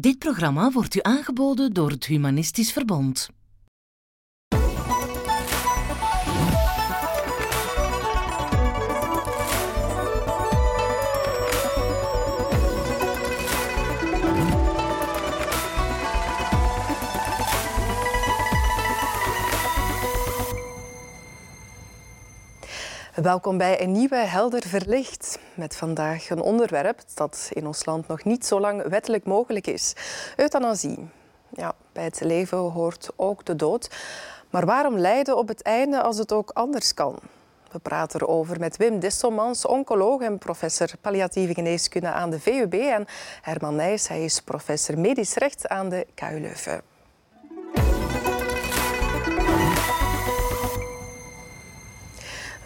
Dit programma wordt u aangeboden door het Humanistisch Verbond. Welkom bij een nieuwe Helder Verlicht. Met vandaag een onderwerp dat in ons land nog niet zo lang wettelijk mogelijk is: euthanasie. Ja, bij het leven hoort ook de dood. Maar waarom lijden op het einde als het ook anders kan? We praten erover met Wim Disselmans, oncoloog en professor palliatieve geneeskunde aan de VUB. En Herman Nijs, hij is professor medisch recht aan de KU Leuven.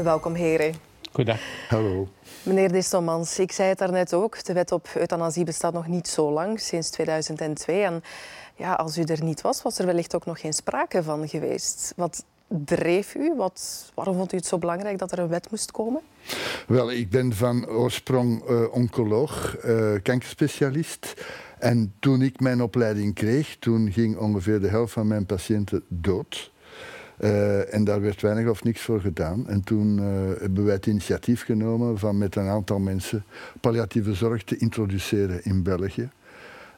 Welkom, heren. Goedendag. Hallo. Meneer Distelmans, ik zei het daarnet ook, de wet op euthanasie bestaat nog niet zo lang, sinds 2002. En ja, als u er niet was, was er wellicht ook nog geen sprake van geweest. Wat dreef u? Wat, waarom vond u het zo belangrijk dat er een wet moest komen? Wel, ik ben van oorsprong uh, oncoloog, uh, kankerspecialist. En toen ik mijn opleiding kreeg, toen ging ongeveer de helft van mijn patiënten dood. Uh, en daar werd weinig of niks voor gedaan. En toen uh, hebben wij het initiatief genomen van met een aantal mensen palliatieve zorg te introduceren in België.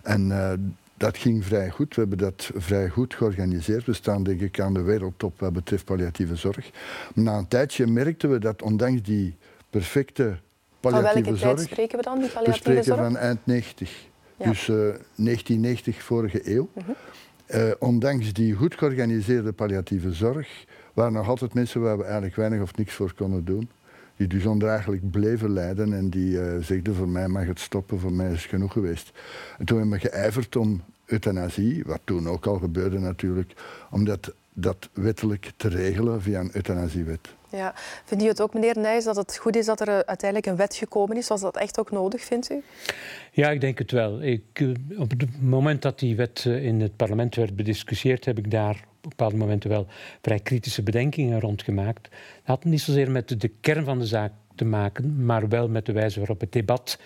En uh, dat ging vrij goed. We hebben dat vrij goed georganiseerd. We staan denk ik aan de wereldtop wat betreft palliatieve zorg. Maar na een tijdje merkten we dat ondanks die perfecte palliatieve van welke zorg... tijd spreken we dan, die palliatieve zorg? We spreken zorg? van eind 90. Ja. Dus 1990 vorige eeuw. -huh. Uh, ondanks die goed georganiseerde palliatieve zorg waren nog altijd mensen waar we eigenlijk weinig of niks voor konden doen. Die dus ondraaglijk bleven lijden en die uh, voor mij mag het stoppen, voor mij is het genoeg geweest. En toen hebben we geijverd om euthanasie, wat toen ook al gebeurde natuurlijk, om dat, wettelijk te regelen via een euthanasiewet. Ja. Vindt u het ook, meneer Nijs, dat het goed is dat er uiteindelijk een wet gekomen is? Was dat echt ook nodig, vindt u? Ja, ik denk het wel. Ik, op het moment dat die wet in het parlement werd bediscussieerd, heb ik daar op bepaalde momenten wel vrij kritische bedenkingen rond gemaakt. Dat had niet zozeer met de kern van de zaak te maken, maar wel met de wijze waarop het debat,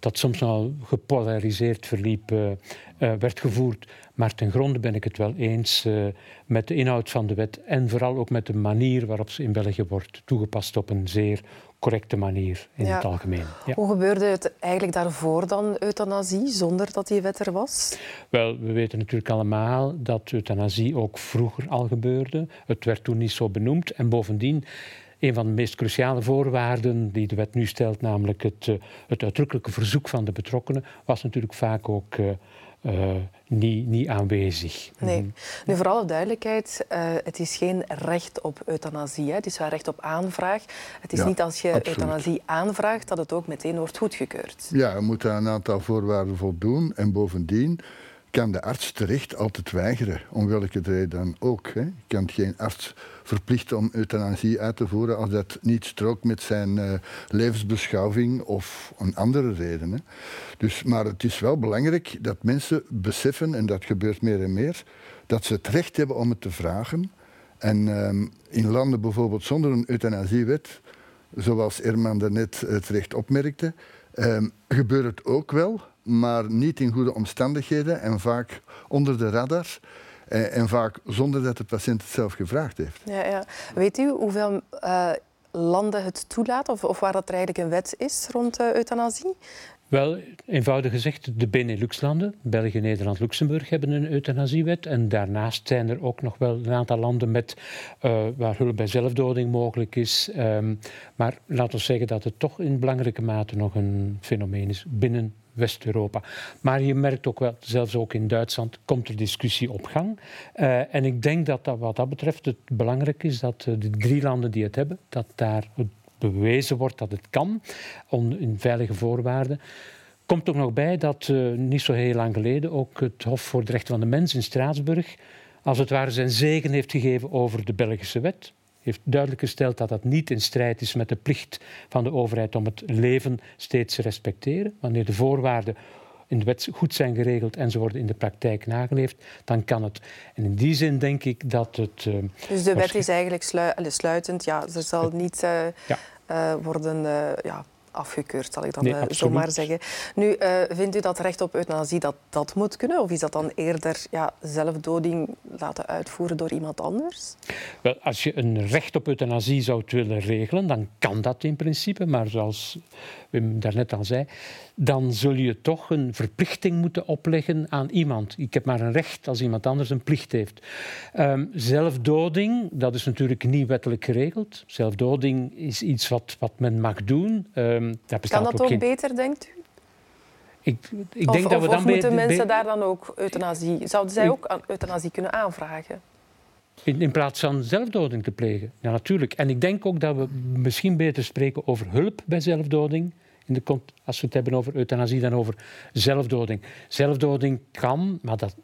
dat soms al gepolariseerd verliep, uh, uh, werd gevoerd. Maar ten gronde ben ik het wel eens uh, met de inhoud van de wet en vooral ook met de manier waarop ze in België wordt toegepast op een zeer correcte manier in Ja. het algemeen. Ja. Hoe gebeurde het eigenlijk daarvoor dan, euthanasie, zonder dat die wet er was? Wel, we weten natuurlijk allemaal dat euthanasie ook vroeger al gebeurde. Het werd toen niet zo benoemd en bovendien een van de meest cruciale voorwaarden die de wet nu stelt, namelijk het, uh, het uitdrukkelijke verzoek van de betrokkenen, was natuurlijk vaak ook uh, uh, niet, niet aanwezig. Nee. Nu, voor alle duidelijkheid, uh, het is geen recht op euthanasie. Hè. Het is wel recht op aanvraag. Het is Ja, niet als je absoluut. euthanasie aanvraagt dat het ook meteen wordt goedgekeurd. Ja, je moet aan een aantal voorwaarden voldoen. En bovendien kan de arts terecht altijd weigeren, om welke reden dan ook. Hè. Je kan geen arts verplichten om euthanasie uit te voeren als dat niet strookt met zijn uh, levensbeschouwing of een andere reden. Hè. Dus, maar het is wel belangrijk dat mensen beseffen, en dat gebeurt meer en meer, dat ze het recht hebben om het te vragen. En um, in landen bijvoorbeeld zonder een euthanasiewet, zoals Erman daarnet het recht opmerkte, um, gebeurt het ook wel, maar niet in goede omstandigheden en vaak onder de radar. eh, En vaak zonder dat de patiënt het zelf gevraagd heeft. Ja, ja. Weet u hoeveel uh, landen het toelaten of, of, waar dat er eigenlijk een wet is rond uh, euthanasie? Wel, eenvoudig gezegd, de Benelux-landen, België, Nederland, Luxemburg, hebben een euthanasiewet. En daarnaast zijn er ook nog wel een aantal landen met, uh, waar hulp bij zelfdoding mogelijk is. Um, maar laten we zeggen dat het toch in belangrijke mate nog een fenomeen is binnen West-Europa. Maar je merkt ook wel, zelfs ook in Duitsland, komt er discussie op gang. Uh, en ik denk dat, dat wat dat betreft het belangrijk is dat uh, de drie landen die het hebben, dat daar bewezen wordt dat het kan, on, in veilige voorwaarden. Komt ook nog bij dat uh, niet zo heel lang geleden ook het Hof voor de Rechten van de Mens in Straatsburg als het ware zijn zegen heeft gegeven over de Belgische wet heeft duidelijk gesteld dat dat niet in strijd is met de plicht van de overheid om het leven steeds te respecteren. Wanneer de voorwaarden in de wet goed zijn geregeld en ze worden in de praktijk nageleefd, dan kan het. En in die zin denk ik dat het. Uh, dus de wet is eigenlijk slu sluitend. Ja, er zal niet uh, ja. uh, worden ja, afgekeurd, zal ik dan Nee, eh, zomaar zeggen. Nu, eh, vindt u dat recht op euthanasie dat dat moet kunnen? Of is dat dan eerder ja, zelfdoding laten uitvoeren door iemand anders? Wel, als je een recht op euthanasie zou willen regelen, dan kan dat in principe. Maar zoals Wim daarnet al zei, dan zul je toch een verplichting moeten opleggen aan iemand. Ik heb maar een recht als iemand anders een plicht heeft. Ehm, zelfdoding, dat is natuurlijk niet wettelijk geregeld. Zelfdoding is iets wat, wat men mag doen. Daar bestaat Kan dat ook ook geen... beter, denkt u? Ik, ik of denk dat we dan of moeten mensen daar dan ook euthanasie... Zouden zij ook euthanasie kunnen aanvragen? In, in plaats van zelfdoding te plegen. Ja, natuurlijk. En ik denk ook dat we misschien beter spreken over hulp bij zelfdoding. Als we het hebben over euthanasie, dan over zelfdoding. Zelfdoding kan, maar dat,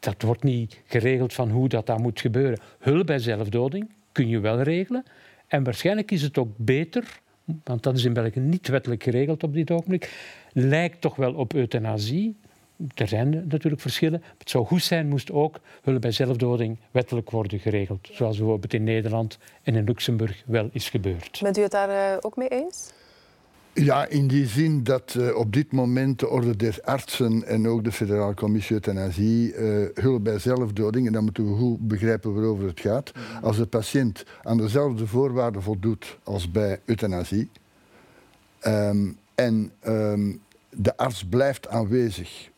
dat wordt niet geregeld van hoe dat, dat moet gebeuren. Hulp bij zelfdoding kun je wel regelen. En waarschijnlijk is het ook beter, want dat is in België niet wettelijk geregeld op dit ogenblik, lijkt toch wel op euthanasie. Er zijn natuurlijk verschillen. Het zou goed zijn moest ook hulp bij zelfdoding wettelijk worden geregeld. Zoals bijvoorbeeld in Nederland en in Luxemburg wel is gebeurd. Bent u het daar eh, ook mee eens? Ja, in die zin dat eh, op dit moment de Orde der Artsen en ook de Federale Commissie Euthanasie eh, hulp bij zelfdoding, en dan moeten we goed begrijpen waarover het gaat, als de patiënt aan dezelfde voorwaarden voldoet als bij euthanasie ehm, en ehm, de arts blijft aanwezig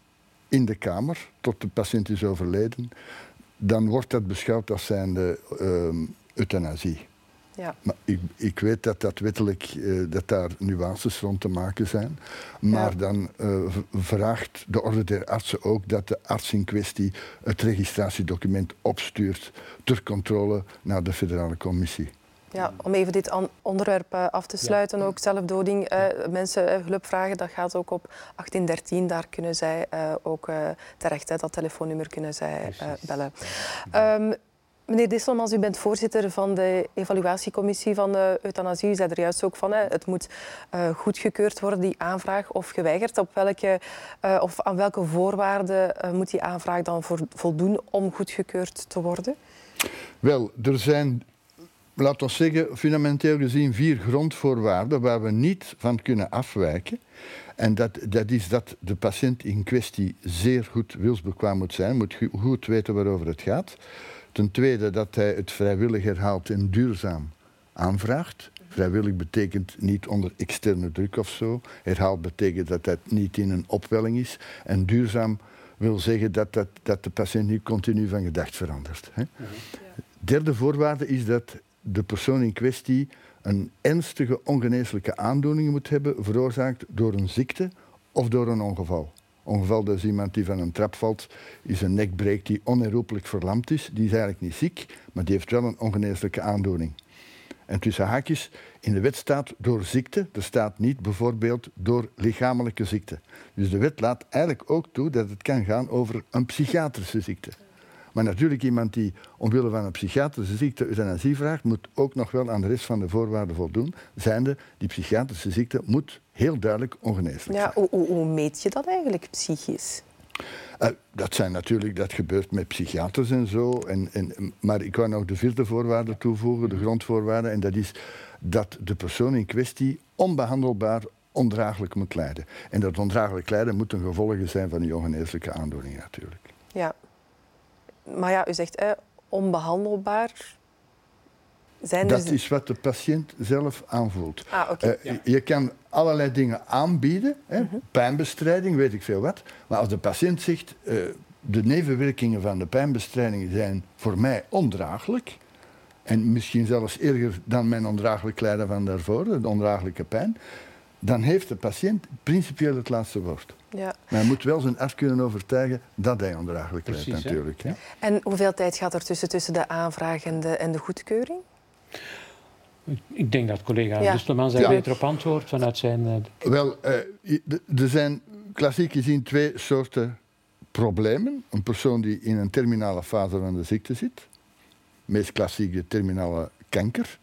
in de kamer tot de patiënt is overleden, dan wordt dat beschouwd als zijnde ehm euthanasie. Ja. Maar ik, ik weet dat, dat wettelijk eh, dat daar nuances rond te maken zijn. Maar Ja. dan eh, vraagt de Orde der Artsen ook dat de arts in kwestie het registratiedocument opstuurt ter controle naar de Federale Commissie. Ja, om even dit onderwerp eh, af te sluiten, ook zelfdoding. eh, mensen eh, hulp vragen, dat gaat ook op 1813. Daar kunnen zij eh, ook eh, terecht. Hè, dat telefoonnummer kunnen zij eh, bellen. Ehm, meneer Disselmans, u bent voorzitter van de evaluatiecommissie van de euthanasie. U zei er juist ook van, hè, het moet eh, goedgekeurd worden, die aanvraag, of geweigerd. Op welke, eh, of aan welke voorwaarden eh, moet die aanvraag dan voldoen om goedgekeurd te worden? Wel, er zijn, laten we zeggen, fundamenteel gezien vier grondvoorwaarden waar we niet van kunnen afwijken. En dat, dat is dat de patiënt in kwestie zeer goed wilsbekwaam moet zijn, moet go- goed weten waarover het gaat. Ten tweede dat hij het vrijwillig herhaald en duurzaam aanvraagt. Vrijwillig betekent niet onder externe druk of zo. Herhaald betekent dat dat niet in een opwelling is. En duurzaam wil zeggen dat, dat, dat de patiënt niet continu van gedacht verandert. Hè. Derde voorwaarde is dat de persoon in kwestie een ernstige ongeneeslijke aandoening moet hebben veroorzaakt door een ziekte of door een ongeval. Ongeval is iemand die van een trap valt, is een nek breekt, die onherroepelijk verlamd is. Die is eigenlijk niet ziek, maar die heeft wel een ongeneeslijke aandoening. En tussen haakjes, in de wet staat door ziekte, er staat niet bijvoorbeeld door lichamelijke ziekte. Dus de wet laat eigenlijk ook toe dat het kan gaan over een psychiatrische ziekte. Maar natuurlijk, iemand die omwille van een psychiatrische ziekte euthanasie vraagt, moet ook nog wel aan de rest van de voorwaarden voldoen. Zijnde, die psychiatrische ziekte moet heel duidelijk ongeneeslijk Ja, zijn. hoe, meet je dat eigenlijk psychisch? Eh, dat zijn natuurlijk, dat gebeurt met psychiaters en zo. En, en, maar ik wou nog de vierde voorwaarde toevoegen, de grondvoorwaarde. En dat is dat de persoon in kwestie onbehandelbaar ondraaglijk moet lijden. En dat ondraaglijk lijden moet een gevolg zijn van die ongeneeslijke aandoening natuurlijk. Ja. Maar ja, u zegt eh, onbehandelbaar. Zijn Dat er... is wat de patiënt zelf aanvoelt. Ah. Eh, Je kan allerlei dingen aanbieden, hè, pijnbestrijding, weet ik veel wat. Maar als de patiënt zegt, eh, de nevenwerkingen van de pijnbestrijding zijn voor mij ondraaglijk, en misschien zelfs erger dan mijn ondraaglijk lijden van daarvoor, de ondraaglijke pijn, dan heeft de patiënt principieel het laatste woord. ja. Maar hij moet wel zijn arts kunnen overtuigen dat hij ondraaglijk lijdt natuurlijk. Hè. En hoeveel tijd gaat er tussen, tussen de aanvraag en de, en de goedkeuring? Ik denk dat collega Ja. Distelmans daar Ja. beter op antwoordt vanuit zijn... eh, Wel, eh, de- er zijn klassiek gezien twee soorten problemen. Een persoon die in een terminale fase van de ziekte zit, meest klassieke terminale kanker,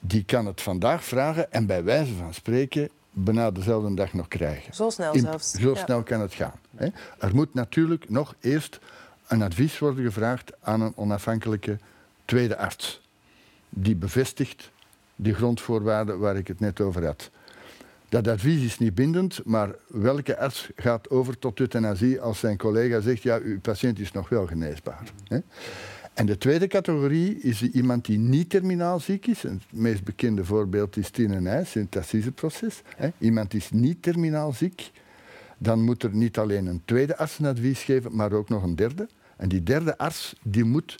die kan het vandaag vragen en bij wijze van spreken bijna dezelfde dag nog krijgen. Zo snel In- zelfs. Zo Ja. snel kan het gaan. Hè. Er moet natuurlijk nog eerst een advies worden gevraagd aan een onafhankelijke tweede arts. Die bevestigt die grondvoorwaarden waar ik het net over had. Dat advies is niet bindend, maar welke arts gaat over tot euthanasie als zijn collega zegt, ja, uw patiënt is nog wel geneesbaar. Hè? En de tweede categorie is iemand die niet terminaal ziek is. Het meest bekende voorbeeld is Tine Nijs in het assiseproces. Iemand is niet terminaal ziek. Dan moet er niet alleen een tweede arts een advies geven, maar ook nog een derde. En die derde arts die moet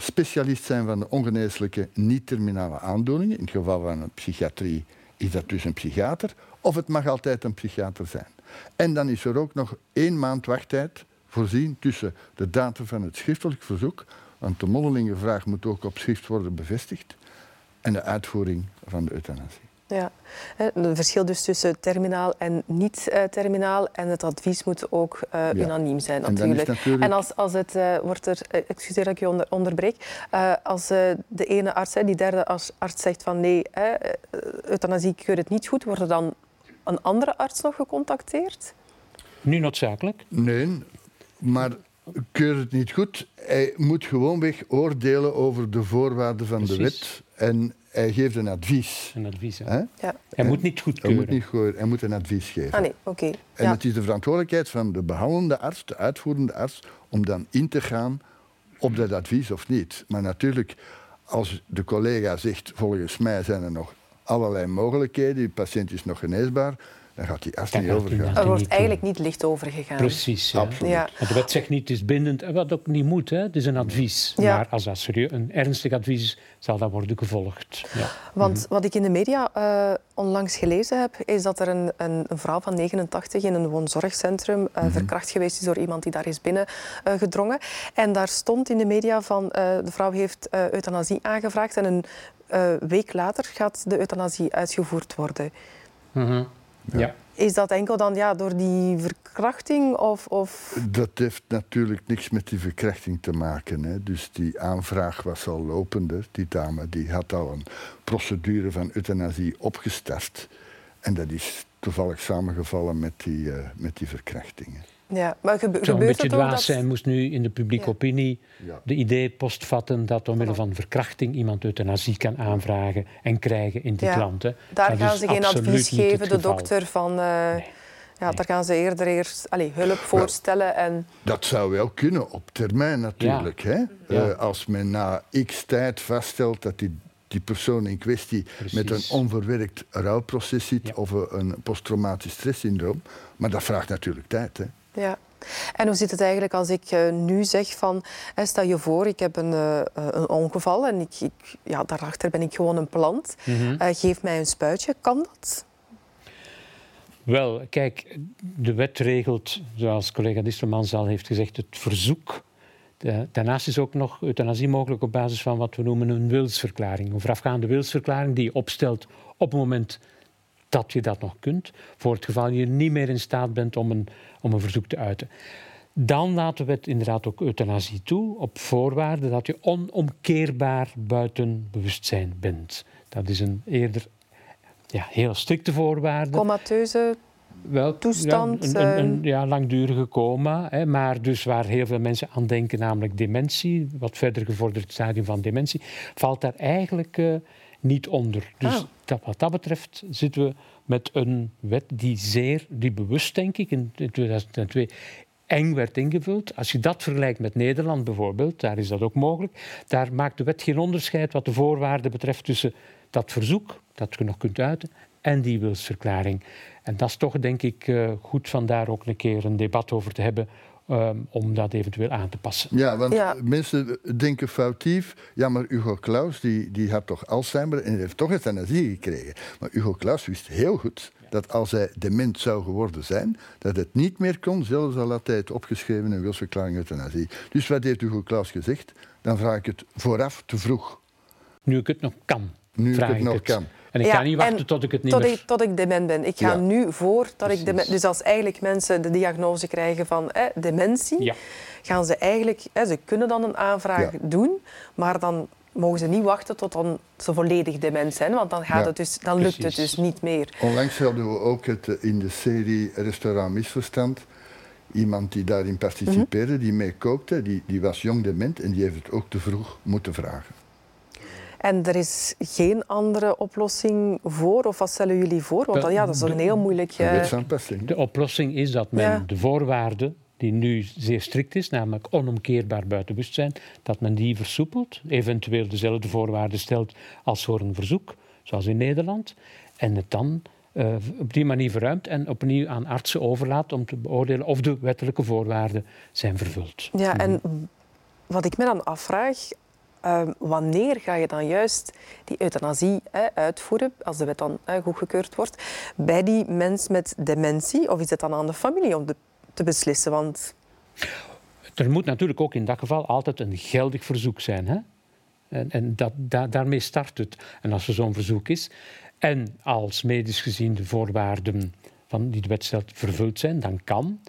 specialist zijn van de ongeneeslijke niet-terminale aandoeningen. In het geval van een psychiatrie is dat dus een psychiater. Of het mag altijd een psychiater zijn. En dan is er ook nog één maand wachttijd voorzien tussen de datum van het schriftelijk verzoek, want de mondelinge vraag moet ook op schrift worden bevestigd, en de uitvoering van de euthanasie. Ja, een verschil dus tussen terminaal en niet-terminaal. En het advies moet ook uh, unaniem zijn, natuurlijk. En, en als, als het uh, wordt er, uh, excuseer dat ik je onder, onderbreek, als de ene arts, die derde arts zegt van nee, euthanasie keurt het niet goed, wordt er dan een andere arts nog gecontacteerd? Nu noodzakelijk? Nee, maar keur het niet goed. Hij moet gewoonweg oordelen over de voorwaarden van de wet. En hij geeft een advies. Een advies, hè? Ja. Hij moet niet goedkeuren. Hij moet, niet hij moet een advies geven. Ah nee, oké. En het is de verantwoordelijkheid van de behandelende arts, de uitvoerende arts, om dan in te gaan op dat advies of niet. Maar natuurlijk, als de collega zegt, volgens mij zijn er nog allerlei mogelijkheden, die patiënt is nog geneesbaar, dan gaat die arts niet overgaan. Er wordt eigenlijk niet licht overgegaan. Precies. Ja. Absoluut. Ja. Want de wet zegt niet, het is bindend, wat ook niet moet. Hè. Het is een advies. Ja. Maar als dat serieus een ernstig advies is, zal dat worden gevolgd. Ja. Want mhm. wat ik in de media uh, onlangs gelezen heb, is dat er een, een, een, vrouw van 89 in een woonzorgcentrum uh, mm-hmm. verkracht geweest is door iemand die daar is binnengedrongen. Uh, en daar stond in de media van, de vrouw heeft euthanasie aangevraagd en een week later gaat de euthanasie uitgevoerd worden. Mm ja. Is dat enkel dan ja, door die verkrachting? Of, of... Dat heeft natuurlijk niks met die verkrachting te maken. Hè. Dus die aanvraag was al lopende. Die dame die had al een procedure van euthanasie opgestart. En dat is toevallig samengevallen met die, uh, met die verkrachtingen. Ja, maar gebe Zou een beetje dwaas dat... zijn, moest nu in de publieke opinie de idee postvatten dat omwille van verkrachting iemand euthanasie kan aanvragen en krijgen in dit land. Hè. Daar gaan ze geen advies geven, de dokter van... Uh, Ja, daar gaan ze eerder eerst allez, hulp voorstellen. En... Dat zou wel kunnen, op termijn natuurlijk. Hè? Uh, als men na x tijd vaststelt dat die, die persoon in kwestie Precies. met een onverwerkt rouwproces zit of een posttraumatisch stresssyndroom. Maar dat vraagt natuurlijk tijd. Hè? Ja. En hoe zit het eigenlijk als ik uh, nu zeg van, stel je voor, ik heb een, uh, een ongeval en ik, ik, ja, daarachter ben ik gewoon een plant. Mm -hmm. uh, geef mij een spuitje, kan dat? Wel, kijk, de wet regelt, zoals collega Distelmans al heeft gezegd, het verzoek. Daarnaast is ook nog euthanasie mogelijk op basis van wat we noemen een wilsverklaring. Een voorafgaande wilsverklaring die je opstelt op het moment dat je dat nog kunt, voor het geval je niet meer in staat bent om een, om een verzoek te uiten. Dan laten we het inderdaad ook euthanasie toe, op voorwaarde dat je onomkeerbaar buiten bewustzijn bent. Dat is een eerder ja, heel strikte voorwaarde. Comateuze wel, toestand? Ja, een, een, ja, langdurige coma, hè, maar dus waar heel veel mensen aan denken, namelijk dementie, wat verder gevorderd stadium van dementie, valt daar eigenlijk uh, niet onder. Dus ah. dat, wat dat betreft zitten we met een wet die zeer, die bewust denk ik in 2002 eng werd ingevuld. Als je dat vergelijkt met Nederland bijvoorbeeld, daar is dat ook mogelijk. Daar maakt de wet geen onderscheid wat de voorwaarden betreft tussen dat verzoek, dat je nog kunt uiten, en die wilsverklaring. En dat is toch, denk ik, uh, goed van daar ook een keer een debat over te hebben um, om dat eventueel aan te passen. Ja, want ja. mensen denken foutief. Ja, maar Hugo Claus die, die had toch Alzheimer en heeft toch euthanasie gekregen. Maar Hugo Claus wist heel goed dat als hij dement zou geworden zijn, dat het niet meer kon, zelfs al had hij het opgeschreven in wilsverklaring euthanasie. Dus wat heeft Hugo Claus gezegd? Dan vraag ik het vooraf te vroeg. Nu ik het nog kan. Nu ik het nog het. kan. En ik ja, ga niet wachten tot ik het niet tot meer... Ik, tot ik dement ben. Ik ga ja. nu voor dat ik dement... Dus als eigenlijk mensen de diagnose krijgen van eh, dementie, ja. gaan ze eigenlijk... Eh, ze kunnen dan een aanvraag doen, maar dan mogen ze niet wachten tot dan ze volledig dement zijn, want dan, gaat het dus, dan lukt het dus niet meer. Onlangs hadden we ook het, in de serie Restaurant Misverstand iemand die daarin participeerde, mm -hmm. die meekookte, die, die was jong dement en die heeft het ook te vroeg moeten vragen. En er is geen andere oplossing voor? Of wat stellen jullie voor? Want ja, dat is een heel moeilijk... Een eh. De oplossing is dat men Ja. de voorwaarden, die nu zeer strikt is, namelijk onomkeerbaar buiten bewustzijn, dat men die versoepelt, eventueel dezelfde voorwaarden stelt als voor een verzoek, zoals in Nederland, en het dan eh, op die manier verruimt en opnieuw aan artsen overlaat om te beoordelen of de wettelijke voorwaarden zijn vervuld. Ja, en wat ik me dan afvraag, ehm, wanneer ga je dan juist die euthanasie uitvoeren, als de wet dan goedgekeurd wordt, bij die mens met dementie? Of is het dan aan de familie om te beslissen? Want Er moet natuurlijk ook in dat geval altijd een geldig verzoek zijn. Hè? En, en dat, da- daarmee start het. En als er zo'n verzoek is, en als medisch gezien de voorwaarden van die de wet stelt vervuld zijn, dan kan.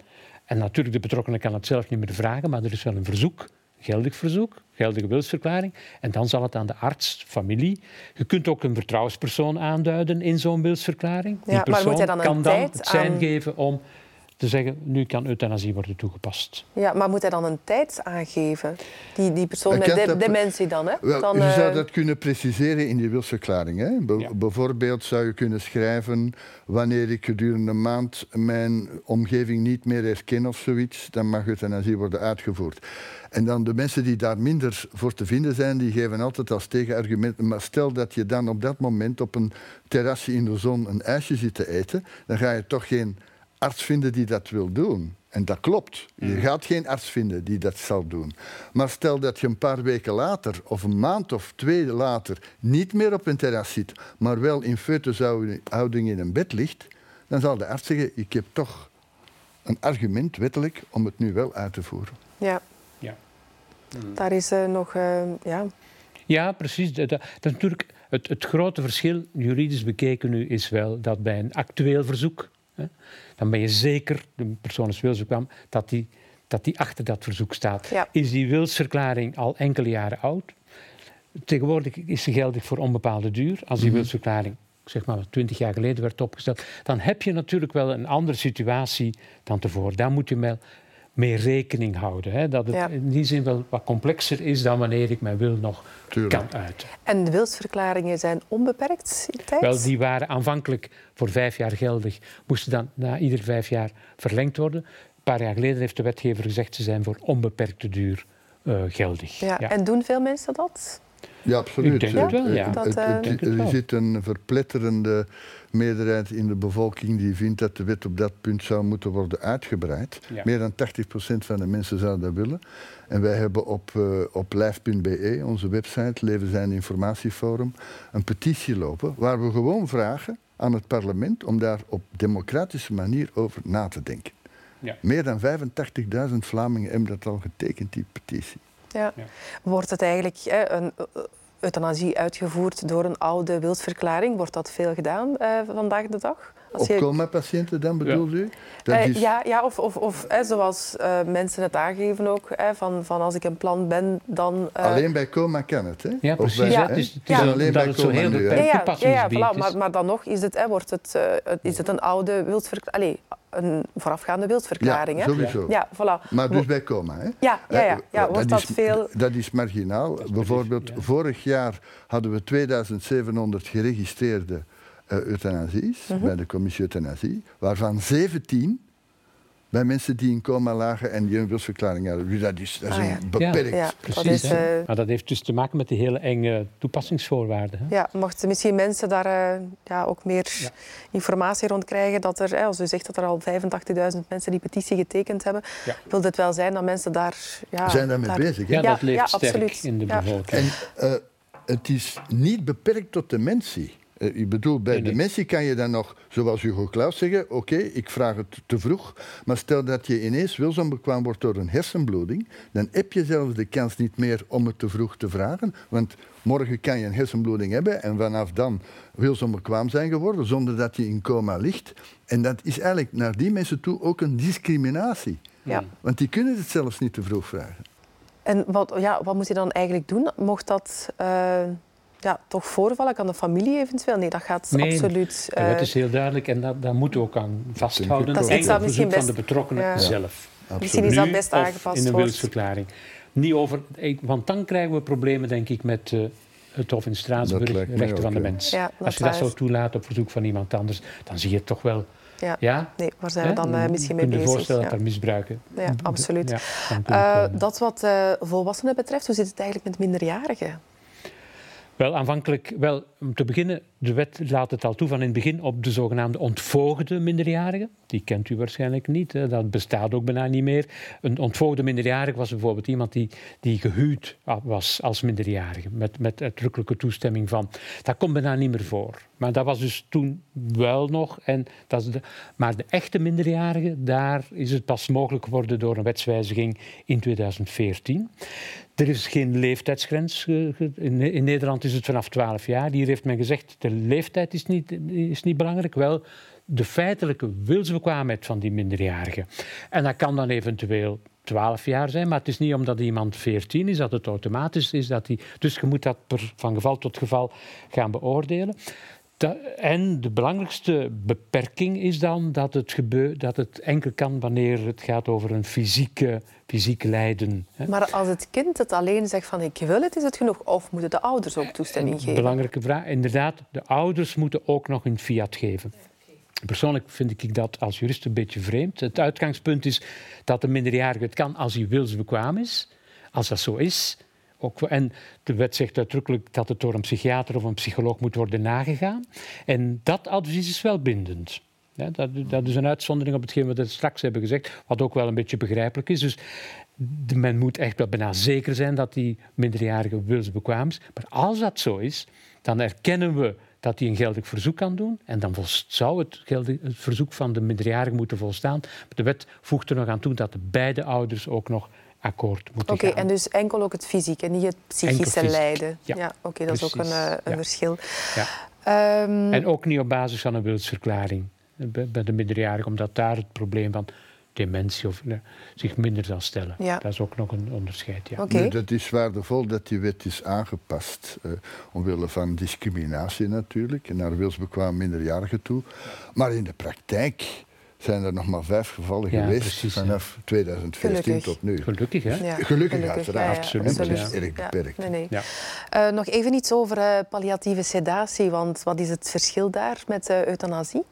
En natuurlijk, de betrokkenen kan het zelf niet meer vragen, maar er is wel een verzoek, geldig verzoek, geldige wilsverklaring. En dan zal het aan de arts, familie. Je kunt ook een vertrouwenspersoon aanduiden in zo'n wilsverklaring. Ja, maar Die moet persoon hij dan een kan dan tijd het zijn aan- geven om te zeggen, nu kan euthanasie worden toegepast. Ja, maar moet hij dan een tijd aangeven? Die, die persoon met de- dat- dementie dan, hè? Wel, dan je eh, zou dat kunnen preciseren in die wilsverklaring. Hè? Be- Ja. Bijvoorbeeld zou je kunnen schrijven... wanneer ik gedurende een maand mijn omgeving niet meer herken of zoiets... dan mag euthanasie worden uitgevoerd. En dan de mensen die daar minder voor te vinden zijn... die geven altijd als tegenargument... maar stel dat je dan op dat moment op een terrasje in de zon een ijsje zit te eten... dan ga je toch geen arts vinden die dat wil doen. En dat klopt. Je gaat geen arts vinden die dat zal doen. Maar stel dat je een paar weken later, of een maand of twee later, niet meer op een terras zit, maar wel in foetushouding in een bed ligt, dan zal de arts zeggen: Ik heb toch een argument wettelijk om het nu wel uit te voeren. Ja, Ja. daar is eh, nog... eh, ja. Ja, precies. Dat, dat, is natuurlijk het, het grote verschil, juridisch bekeken nu, is wel dat bij een actueel verzoek, dan ben je zeker, de persoon is wilsbekwaam, dat die, dat die achter dat verzoek staat. Ja. Is die wilsverklaring al enkele jaren oud? Tegenwoordig is ze geldig voor onbepaalde duur. Als die wilsverklaring zeg maar twintig jaar geleden werd opgesteld, dan heb je natuurlijk wel een andere situatie dan tevoren. Daar moet je wel mee rekening houden. Hè? Dat het Ja. in die zin wel wat complexer is dan wanneer ik mijn wil nog Tuurlijk. kan uiten. En de wilsverklaringen zijn onbeperkt in tijd? Wel, die waren aanvankelijk voor vijf jaar geldig, moesten dan na ieder vijf jaar verlengd worden. Een paar jaar geleden heeft de wetgever gezegd ze zijn voor onbeperkte duur eh, geldig. Ja, En doen veel mensen dat? Ja, absoluut. Ik denk het wel, ja. Dat, het- het er zit een verpletterende meerderheid in de bevolking die vindt dat de wet op dat punt zou moeten worden uitgebreid. Ja. Meer dan 80% van de mensen zou dat willen. En wij hebben op, eh, op lijf.be, onze website, Leven zijn Informatieforum, een petitie lopen waar we gewoon vragen aan het parlement om daar op democratische manier over na te denken. Ja. Meer dan 85.000 Vlamingen hebben dat al getekend, die petitie. Ja. Ja. Wordt het eigenlijk hè, een eh, euthanasie uitgevoerd door een oude wilsverklaring? Wordt dat veel gedaan eh, vandaag de dag? Als Op je- coma-patiënten dan bedoelt u? Dat Eh, is- Ja, ja, of, of, of hè, zoals eh, mensen het aangeven ook, hè, van, van als ik een plan ben, dan... eh, Alleen bij coma kan het, hè? Ja, precies. bij- Ja. Het is, het Ja. is alleen omdat bij het zo coma heel nu, hè? beperkt ja, ja, ja, ja, voilà, is. maar, maar dan nog is het, hè, wordt het, eh, is het een oude wilsverklaring, een voorafgaande wilsverklaring. Ja, hè? sowieso. Ja, voilà. Maar dus bij coma, hè? Ja, ja, ja, ja. Wordt dat is, veel... Dat is marginaal. Bijvoorbeeld, ja. vorig jaar hadden we 2700 geregistreerde eh, euthanasies Mhm. bij de commissie euthanasie, waarvan 17 bij mensen die in coma lagen en die een wilsverklaring hadden. Dus dat is, dat is Ah, ja. een beperkt. Ja, Precies, is, eh, Maar dat heeft dus te maken met die hele enge toepassingsvoorwaarden. Hè? Ja, mochten misschien mensen daar eh, ja, ook meer Ja. informatie rond krijgen. Dat er, hè, als u zegt dat er al 85.000 mensen die petitie getekend hebben, Ja. wil dit wel zijn dat mensen daar... Ja, zijn daarmee daar- bezig. Hè? Ja, dat leeft ja, sterk absoluut. in de Ja. bevolking. En eh, het is niet beperkt tot dementie. Eh, ik bedoel, bij Nee, nee. dementie kan je dan nog, zoals Hugo Claus zeggen, oké, ik vraag het te vroeg, maar stel dat je ineens wilsonbekwaam wordt door een hersenbloeding, dan heb je zelfs de kans niet meer om het te vroeg te vragen, want morgen kan je een hersenbloeding hebben en vanaf dan wilsonbekwaam zijn geworden, zonder dat je in coma ligt. En dat is eigenlijk naar die mensen toe ook een discriminatie. Ja. Want die kunnen het zelfs niet te vroeg vragen. En wat, ja, wat moet je dan eigenlijk doen? Mocht dat eh, ja, toch voorvallen? Kan de familie eventueel? Nee, dat gaat Nee, absoluut... Wet eh, is heel duidelijk en daar, daar moeten we ook aan vasthouden. Dat is dat misschien verzoek van best- de betrokkenen Ja. zelf. Misschien is dat Nu best of aangepast in een wilsverklaring. Niet over, ik- want dan krijgen we problemen, denk ik, met, eh, het Hof in Straatsburg, rechten van de mens. Als je dat zou toelaat op verzoek van iemand anders, dan zie je het toch wel ja. ja. Nee, waar zijn we dan uh, misschien mee bezig? Je voorstellen dat er misbruiken. Ja, absoluut. Ja, uh, dat wat uh, volwassenen betreft, hoe zit het eigenlijk met minderjarigen? Wel, aanvankelijk, wel, om te beginnen, de wet laat het al toe van in het begin op de zogenaamde ontvoogde minderjarigen. Die kent u waarschijnlijk niet, hè. dat bestaat ook bijna niet meer. Een ontvoogde minderjarige was bijvoorbeeld iemand die, die gehuwd was als minderjarige, met, met uitdrukkelijke toestemming van. Dat komt bijna niet meer voor. Maar dat was dus toen wel nog. En dat is de, maar de echte minderjarigen, daar is het pas mogelijk geworden door een wetswijziging in 2014. Er is geen leeftijdsgrens. In Nederland is het vanaf 12 jaar. Hier heeft men gezegd, de leeftijd is niet, is niet belangrijk. Wel de feitelijke wilsbekwaamheid van die minderjarigen. En dat kan dan eventueel 12 jaar zijn, maar het is niet omdat iemand 14 is dat het automatisch is dat hij. Dus je moet dat per, van geval tot geval gaan beoordelen en de belangrijkste beperking is dan dat het, gebeur, dat het enkel kan wanneer het gaat over een fysieke, fysiek lijden. Maar als het kind het alleen zegt van ik wil het, is het genoeg? Of moeten de ouders ook toestemming geven? Belangrijke vraag. Inderdaad, de ouders moeten ook nog een fiat geven. Persoonlijk vind ik dat als jurist een beetje vreemd. Het uitgangspunt is dat de minderjarige het kan als hij wilsbekwaam is. Als dat zo is, ook, en de wet zegt uitdrukkelijk dat het door een psychiater of een psycholoog moet worden nagegaan. En dat advies is wel bindend. dat, dat, is een uitzondering op hetgeen wat we straks hebben gezegd, wat ook wel een beetje begrijpelijk is. Dus men moet echt wel bijna zeker zijn dat die minderjarige wilsbekwaam is. Maar als dat zo is, dan erkennen we dat hij een geldig verzoek kan doen. En dan zou het, het verzoek van de minderjarige moeten volstaan. De wet voegt er nog aan toe dat de beide ouders ook nog akkoord moeten Oké, en dus enkel ook het fysieke, niet het psychische lijden. Ja, oké, dat is ook een, uh, een verschil. Ja. Um... En ook niet op basis van een wilsverklaring bij de minderjarigen, omdat daar het probleem van dementie of, uh, zich minder zal stellen. Ja. Dat is ook nog een onderscheid. Ja. Okay. Nee, dat is waardevol dat die wet is aangepast. Uh, omwille van discriminatie natuurlijk, naar wilsbekwaam minderjarigen toe. Maar in de praktijk zijn er nog maar vijf gevallen geweest vanaf 2014 tot nu. Gelukkig, hè? Ja. Gelukkig, uiteraard. absoluut. Dat is erg beperkt. Nee, nee. Uh, nog even iets over uh, palliatieve sedatie, want wat is het verschil daar met uh, euthanasie?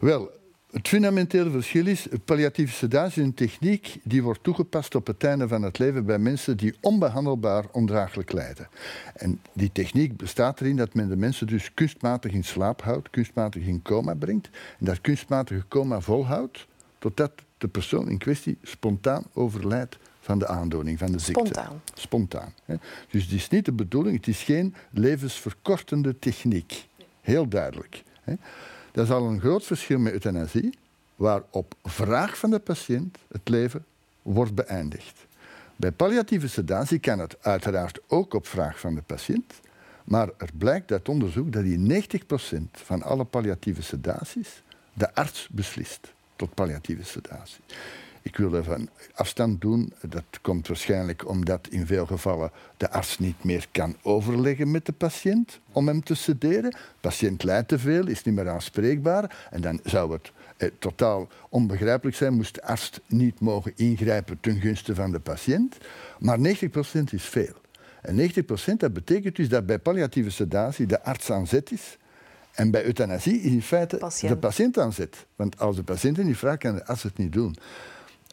Wel, het fundamentele verschil is, palliatieve sedatie is een techniek die wordt toegepast op het einde van het leven bij mensen die onbehandelbaar ondraaglijk lijden. En die techniek bestaat erin dat men de mensen dus kunstmatig in slaap houdt, kunstmatig in coma brengt en dat kunstmatige coma volhoudt totdat de persoon in kwestie spontaan overlijdt van de aandoening, van de ziekte. Spontaan. Spontaan. Hè. Dus het is niet de bedoeling, het is geen levensverkortende techniek. Heel duidelijk. Hè. Dat is al een groot verschil met euthanasie, waar op vraag van de patiënt het leven wordt beëindigd. Bij palliatieve sedatie kan het uiteraard ook op vraag van de patiënt, maar er blijkt uit onderzoek dat in 90% van alle palliatieve sedaties de arts beslist tot palliatieve sedatie. Ik wil ervan afstand doen. Dat komt waarschijnlijk omdat in veel gevallen de arts niet meer kan overleggen met de patiënt om hem te sederen. De patiënt lijdt te veel, is niet meer aanspreekbaar. En dan zou het eh, totaal onbegrijpelijk zijn, moest de arts niet mogen ingrijpen ten gunste van de patiënt. Maar 90% is veel. En 90% dat betekent dus dat bij palliatieve sedatie de arts aan zet is. En bij euthanasie is in feite de patiënt aan zet. Want als de patiënt niet vraagt, kan de arts het niet doen.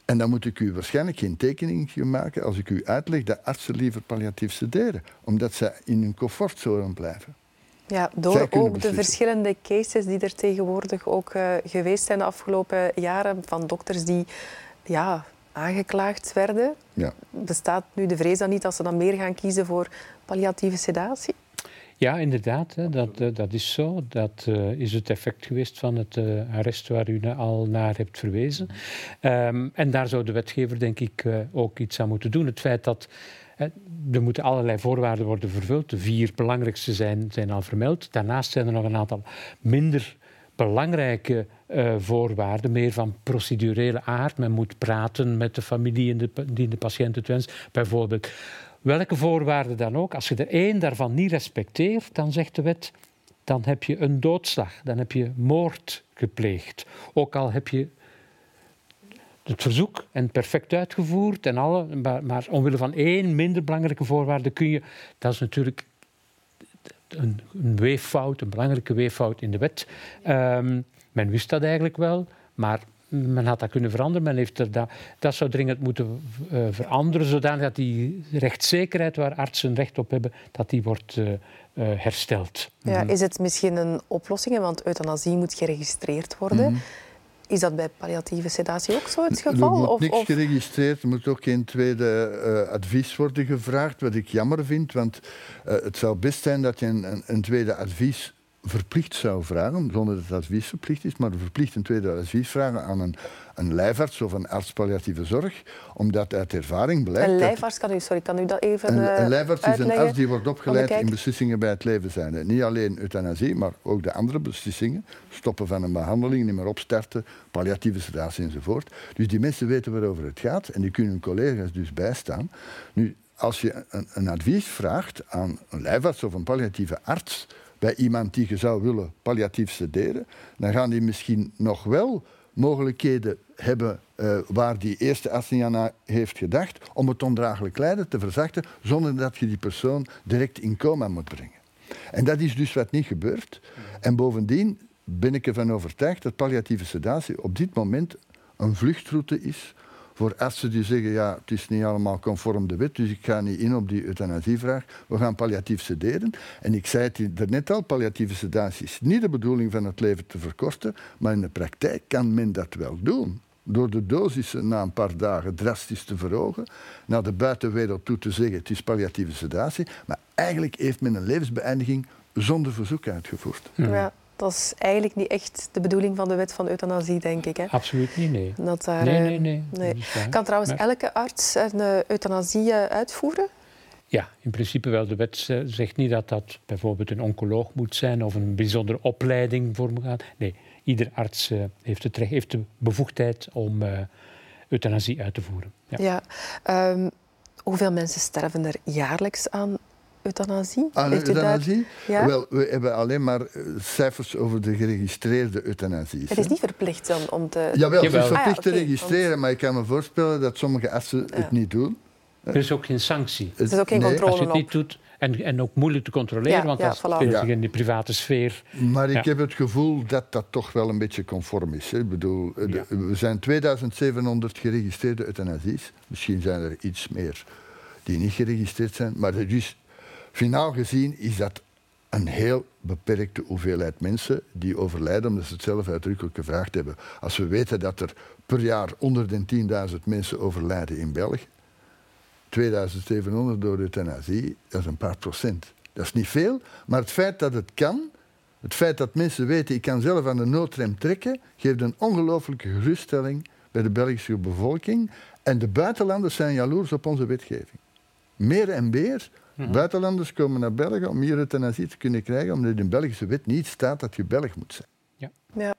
En dan moet ik u waarschijnlijk geen tekening maken als ik u uitleg dat artsen liever palliatief sederen, omdat ze in hun comfortzone blijven. Ja, door ook de verschillende cases die er tegenwoordig ook uh, geweest zijn de afgelopen jaren van dokters die ja, aangeklaagd werden. Ja. Bestaat nu de vrees dan niet dat ze dan meer gaan kiezen voor palliatieve sedatie? Ja, inderdaad, hè, dat, eh, dat is zo. Dat uh, is het effect geweest van het uh, arrest waar u al naar hebt verwezen. Um, en daar zou de wetgever, denk ik, ook iets aan moeten doen. Het feit dat er moeten allerlei voorwaarden worden vervuld. De vier belangrijkste zijn, zijn al vermeld. Daarnaast zijn er nog een aantal minder belangrijke voorwaarden, meer van procedurele aard. Men moet praten met de familie de, die de patiënt het wenst. Bijvoorbeeld welke voorwaarden dan ook, als je er één daarvan niet respecteert, dan zegt de wet, dan heb je een doodslag, dan heb je moord gepleegd. Ook al heb je het verzoek en perfect uitgevoerd en alle, maar, maar omwille van één minder belangrijke voorwaarde kun je, dat is natuurlijk een, een weeffout, een belangrijke weeffout in de wet. Um, men wist dat eigenlijk wel, maar men had dat kunnen veranderen. Men heeft er dat, dat zou dringend moeten uh, veranderen, zodanig dat die rechtszekerheid waar artsen recht op hebben, dat die wordt uh, uh, hersteld. Ja, is het misschien een oplossing, want euthanasie moet geregistreerd worden. Mm -hmm. Is dat bij palliatieve sedatie ook zo het geval? Er moet of, niks of... geregistreerd, er moet ook geen tweede uh, advies worden gevraagd, wat ik jammer vind, want uh, het zou best zijn dat je een, een, een tweede advies verplicht zou vragen, zonder dat het advies verplicht is, maar verplicht een tweede advies vragen aan een, een lijfarts of een arts palliatieve zorg, omdat uit ervaring blijkt... Een lijfarts, kan u, sorry, kan u dat even Een, een lijfarts uitleggen? is een arts die wordt opgeleid in beslissingen bij het leven zijn. Niet alleen euthanasie, maar ook de andere beslissingen. Stoppen van een behandeling, niet meer opstarten, palliatieve sedatie enzovoort. Dus die mensen weten waarover het gaat en die kunnen hun collega's dus bijstaan. Nu, als je een, een advies vraagt aan een lijfarts of een palliatieve arts bij iemand die je zou willen palliatief sederen, dan gaan die misschien nog wel mogelijkheden hebben uh, waar die eerste arts niet aan heeft gedacht om het ondraaglijk lijden te verzachten zonder dat je die persoon direct in coma moet brengen. En dat is dus wat niet gebeurt. En bovendien ben ik ervan overtuigd dat palliatieve sedatie op dit moment een vluchtroute is voor artsen die zeggen, ja, het is niet allemaal conform de wet, dus ik ga niet in op die euthanasievraag. We gaan palliatief sederen. En ik zei het net al, palliatieve sedatie is niet de bedoeling van het leven te verkorten, maar in de praktijk kan men dat wel doen. Door de dosissen na een paar dagen drastisch te verhogen, naar de buitenwereld toe te zeggen, het is palliatieve sedatie, maar eigenlijk heeft men een levensbeëindiging zonder verzoek uitgevoerd. Ja. Dat is eigenlijk niet echt de bedoeling van de wet van euthanasie, denk ik. Hè? Absoluut niet, nee. Dat daar, nee, nee, nee. nee. Kan trouwens maar... elke arts een euthanasie uitvoeren? Ja, in principe wel. De wet zegt niet dat dat bijvoorbeeld een oncoloog moet zijn of een bijzondere opleiding voor moet gaan. Nee, ieder arts heeft, het recht, heeft de bevoegdheid om euthanasie uit te voeren. Ja. ja um, hoeveel mensen sterven er jaarlijks aan euthanasie? Aan euthanasie? Ja? Wel, we hebben alleen maar cijfers over de geregistreerde euthanasies. Het is niet verplicht om, om te... Jawel, het is verplicht ah, ja, okay, te registreren, want... maar ik kan me voorstellen dat sommige artsen ja. het niet doen. Er is ook geen sanctie. Er is ook geen nee. controle Als je het niet doet, en, en ook moeilijk te controleren, ja, want dat speelt zich in de private sfeer. Maar ik heb het gevoel dat dat toch wel een beetje conform is. Hè. Ik bedoel, de, we zijn 2700 geregistreerde euthanasies. Misschien zijn er iets meer die niet geregistreerd zijn. Maar er is Finaal gezien is dat een heel beperkte hoeveelheid mensen die overlijden omdat ze het zelf uitdrukkelijk gevraagd hebben. Als we weten dat er per jaar onder de 10.000 mensen overlijden in België, 2700 door euthanasie, dat is een paar procent. Dat is niet veel, maar het feit dat het kan, het feit dat mensen weten ik kan zelf aan de noodrem trekken, geeft een ongelooflijke geruststelling bij de Belgische bevolking. En de buitenlanders zijn jaloers op onze wetgeving. Meer en meer Mm-hmm. Buitenlanders komen naar België om hier euthanasie te kunnen krijgen, omdat in de Belgische wet niet staat dat je Belg moet zijn. Ja. ja.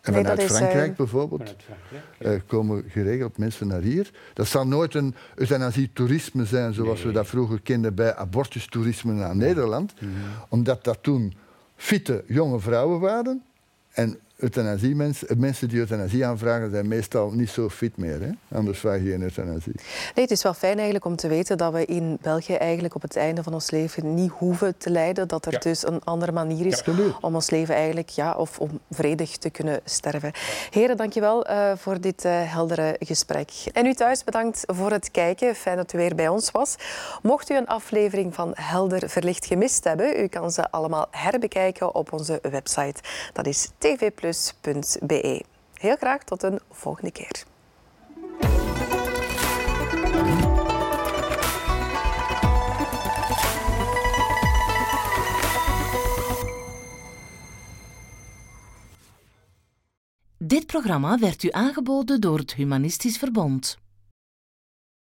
En nee, vanuit is, Frankrijk uh... bijvoorbeeld vanuit Frankrijk, uh, komen geregeld mensen naar hier. Dat zal nooit een euthanasie-toerisme zijn zoals nee. we dat vroeger kenden bij abortustoerisme naar Nederland. Mm-hmm. Omdat dat toen fitte jonge vrouwen waren. En euthanasie mensen, mensen die euthanasie aanvragen zijn meestal niet zo fit meer. Hè? Anders vraag je geen euthanasie. Nee, het is wel fijn eigenlijk om te weten dat we in België eigenlijk op het einde van ons leven niet hoeven te lijden. Dat er ja. dus een andere manier is ja, om ons leven eigenlijk, ja, of om vredig te kunnen sterven. Heren, dankjewel uh, voor dit uh, heldere gesprek. En u thuis bedankt voor het kijken. Fijn dat u weer bij ons was. Mocht u een aflevering van Helder Verlicht gemist hebben, u kan ze allemaal herbekijken op onze website. Dat is Heel graag tot een volgende keer. Dit programma werd u aangeboden door het Humanistisch Verbond.